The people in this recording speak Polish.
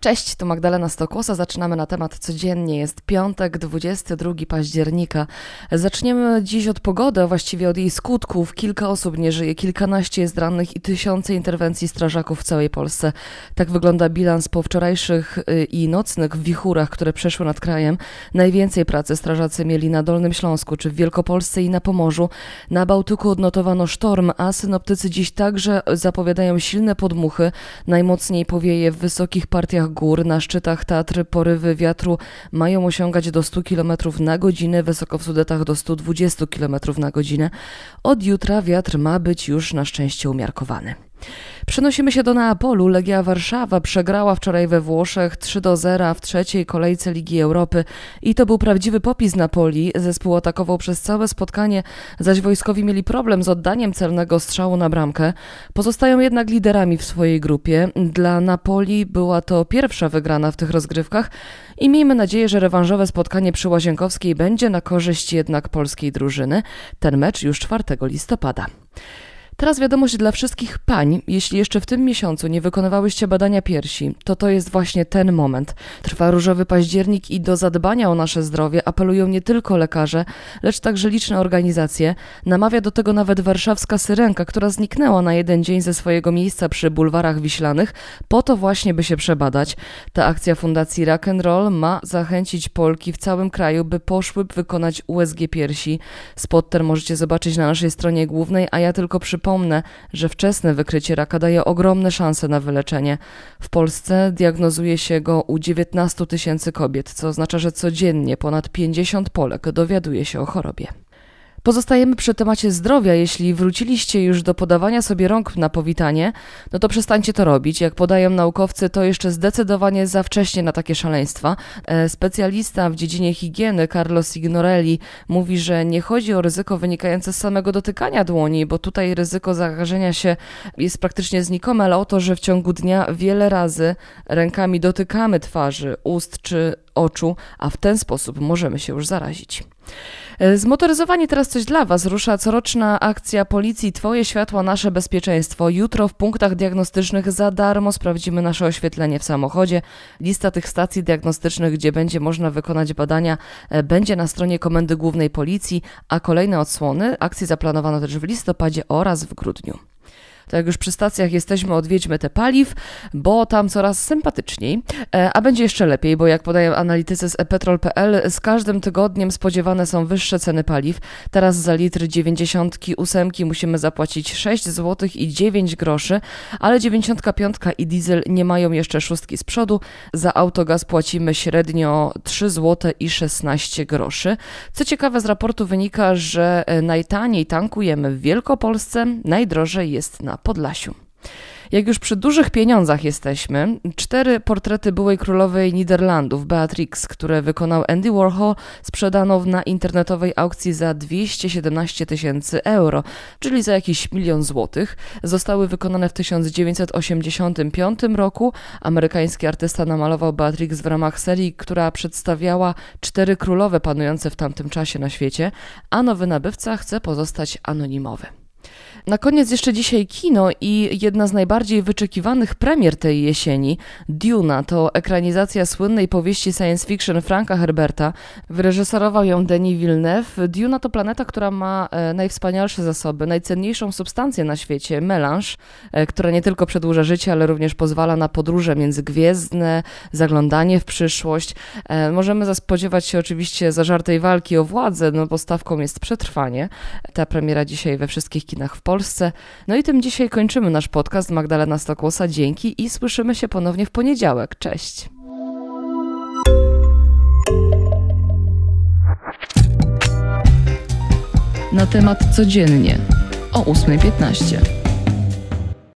Cześć, tu Magdalena Stokłosa. Zaczynamy na temat codziennie. Jest piątek, 22 października. Zaczniemy dziś od pogody, a właściwie od jej skutków. Kilka osób nie żyje, kilkanaście jest rannych i tysiące interwencji strażaków w całej Polsce. Tak wygląda bilans po wczorajszych y, i nocnych wichurach, które przeszły nad krajem. Najwięcej pracy strażacy mieli na Dolnym Śląsku, czy w Wielkopolsce i na Pomorzu. Na Bałtyku odnotowano sztorm, a synoptycy dziś także zapowiadają silne podmuchy. Najmocniej powieje w wysokich partiach gór. Na szczytach Tatry porywy wiatru mają osiągać do 100 km na godzinę, wysoko w Sudetach do 120 km na godzinę. Od jutra wiatr ma być już na szczęście umiarkowany. Przenosimy się do Neapolu. Legia Warszawa przegrała wczoraj we Włoszech 3 do 0 w trzeciej kolejce Ligi Europy i to był prawdziwy popis Napoli. Zespół atakował przez całe spotkanie, zaś wojskowi mieli problem z oddaniem celnego strzału na bramkę. Pozostają jednak liderami w swojej grupie. Dla Napoli była to pierwsza wygrana w tych rozgrywkach i miejmy nadzieję, że rewanżowe spotkanie przy Łazienkowskiej będzie na korzyść jednak polskiej drużyny. Ten mecz już 4 listopada. Teraz wiadomość dla wszystkich pań. Jeśli jeszcze w tym miesiącu nie wykonywałyście badania piersi, to to jest właśnie ten moment. Trwa różowy październik i do zadbania o nasze zdrowie apelują nie tylko lekarze, lecz także liczne organizacje. Namawia do tego nawet warszawska syrenka, która zniknęła na jeden dzień ze swojego miejsca przy bulwarach wiślanych, po to właśnie, by się przebadać. Ta akcja Fundacji Rock and Roll ma zachęcić Polki w całym kraju, by poszły wykonać USG piersi. Spot ten możecie zobaczyć na naszej stronie głównej, a ja tylko przy Przypomnę, że wczesne wykrycie raka daje ogromne szanse na wyleczenie. W Polsce diagnozuje się go u 19 tysięcy kobiet, co oznacza, że codziennie ponad 50 Polek dowiaduje się o chorobie. Pozostajemy przy temacie zdrowia. Jeśli wróciliście już do podawania sobie rąk na powitanie, no to przestańcie to robić. Jak podają naukowcy, to jeszcze zdecydowanie za wcześnie na takie szaleństwa. E, specjalista w dziedzinie higieny Carlos Signorelli mówi, że nie chodzi o ryzyko wynikające z samego dotykania dłoni, bo tutaj ryzyko zakażenia się jest praktycznie znikome, ale o to, że w ciągu dnia wiele razy rękami dotykamy twarzy, ust czy oczu, a w ten sposób możemy się już zarazić. E, zmotoryzowani teraz coś dla Was. Rusza coroczna akcja policji Twoje światło, nasze bezpieczeństwo. Jutro w punktach diagnostycznych za darmo sprawdzimy nasze oświetlenie w samochodzie. Lista tych stacji diagnostycznych, gdzie będzie można wykonać badania, e, będzie na stronie Komendy Głównej Policji, a kolejne odsłony akcji zaplanowano też w listopadzie oraz w grudniu to jak już przy stacjach jesteśmy, odwiedźmy te paliw, bo tam coraz sympatyczniej, e, a będzie jeszcze lepiej, bo jak podają analitycy z epetrol.pl, z każdym tygodniem spodziewane są wyższe ceny paliw. Teraz za litr 98 musimy zapłacić 6 zł i 9 groszy, ale 95 i diesel nie mają jeszcze szóstki z przodu. Za autogaz płacimy średnio 3 zł i 16 groszy. Co ciekawe, z raportu wynika, że e, najtaniej tankujemy w Wielkopolsce, najdrożej jest na Podlasiu. Jak już przy dużych pieniądzach jesteśmy, cztery portrety byłej królowej Niderlandów, Beatrix, które wykonał Andy Warhol, sprzedano na internetowej aukcji za 217 tysięcy euro, czyli za jakiś milion złotych. Zostały wykonane w 1985 roku. Amerykański artysta namalował Beatrix w ramach serii, która przedstawiała cztery królowe panujące w tamtym czasie na świecie, a nowy nabywca chce pozostać anonimowy. Na koniec jeszcze dzisiaj kino i jedna z najbardziej wyczekiwanych premier tej jesieni, Duna, to ekranizacja słynnej powieści science fiction Franka Herberta. Wyreżyserował ją Denis Villeneuve. Duna to planeta, która ma e, najwspanialsze zasoby, najcenniejszą substancję na świecie, melanż, e, która nie tylko przedłuża życie, ale również pozwala na podróże międzygwiezdne, zaglądanie w przyszłość. E, możemy spodziewać się oczywiście zażartej walki o władzę, no bo stawką jest przetrwanie. Ta premiera dzisiaj we wszystkich kinach w Polsce. Polsce. No i tym dzisiaj kończymy nasz podcast. Magdalena Stokłosa, dzięki i słyszymy się ponownie w poniedziałek. Cześć. Na temat codziennie o 8.15.